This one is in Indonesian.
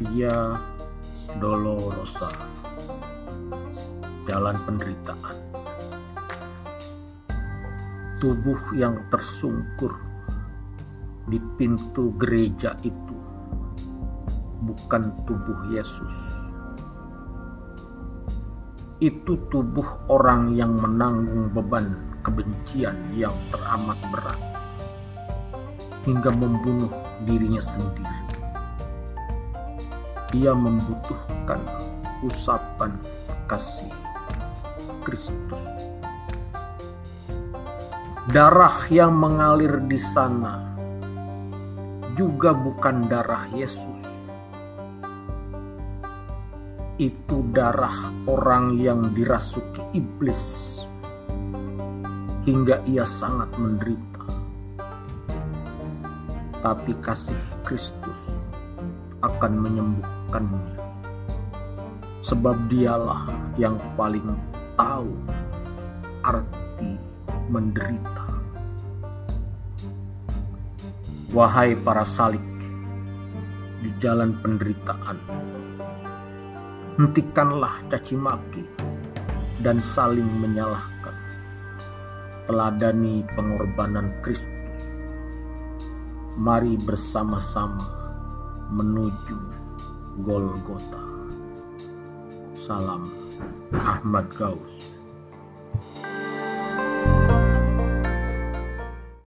Via Dolorosa, jalan penderitaan. Tubuh yang tersungkur di pintu gereja itu bukan tubuh Yesus. Itu tubuh orang yang menanggung beban kebencian yang teramat berat hingga membunuh dirinya sendiri dia membutuhkan usapan kasih Kristus. Darah yang mengalir di sana juga bukan darah Yesus. Itu darah orang yang dirasuki iblis hingga ia sangat menderita. Tapi kasih Kristus akan menyembuhkannya. Sebab dialah yang paling tahu arti menderita. Wahai para salik di jalan penderitaan, hentikanlah caci maki dan saling menyalahkan. Teladani pengorbanan Kristus. Mari bersama-sama menuju Golgota. Salam Ahmad Gaus.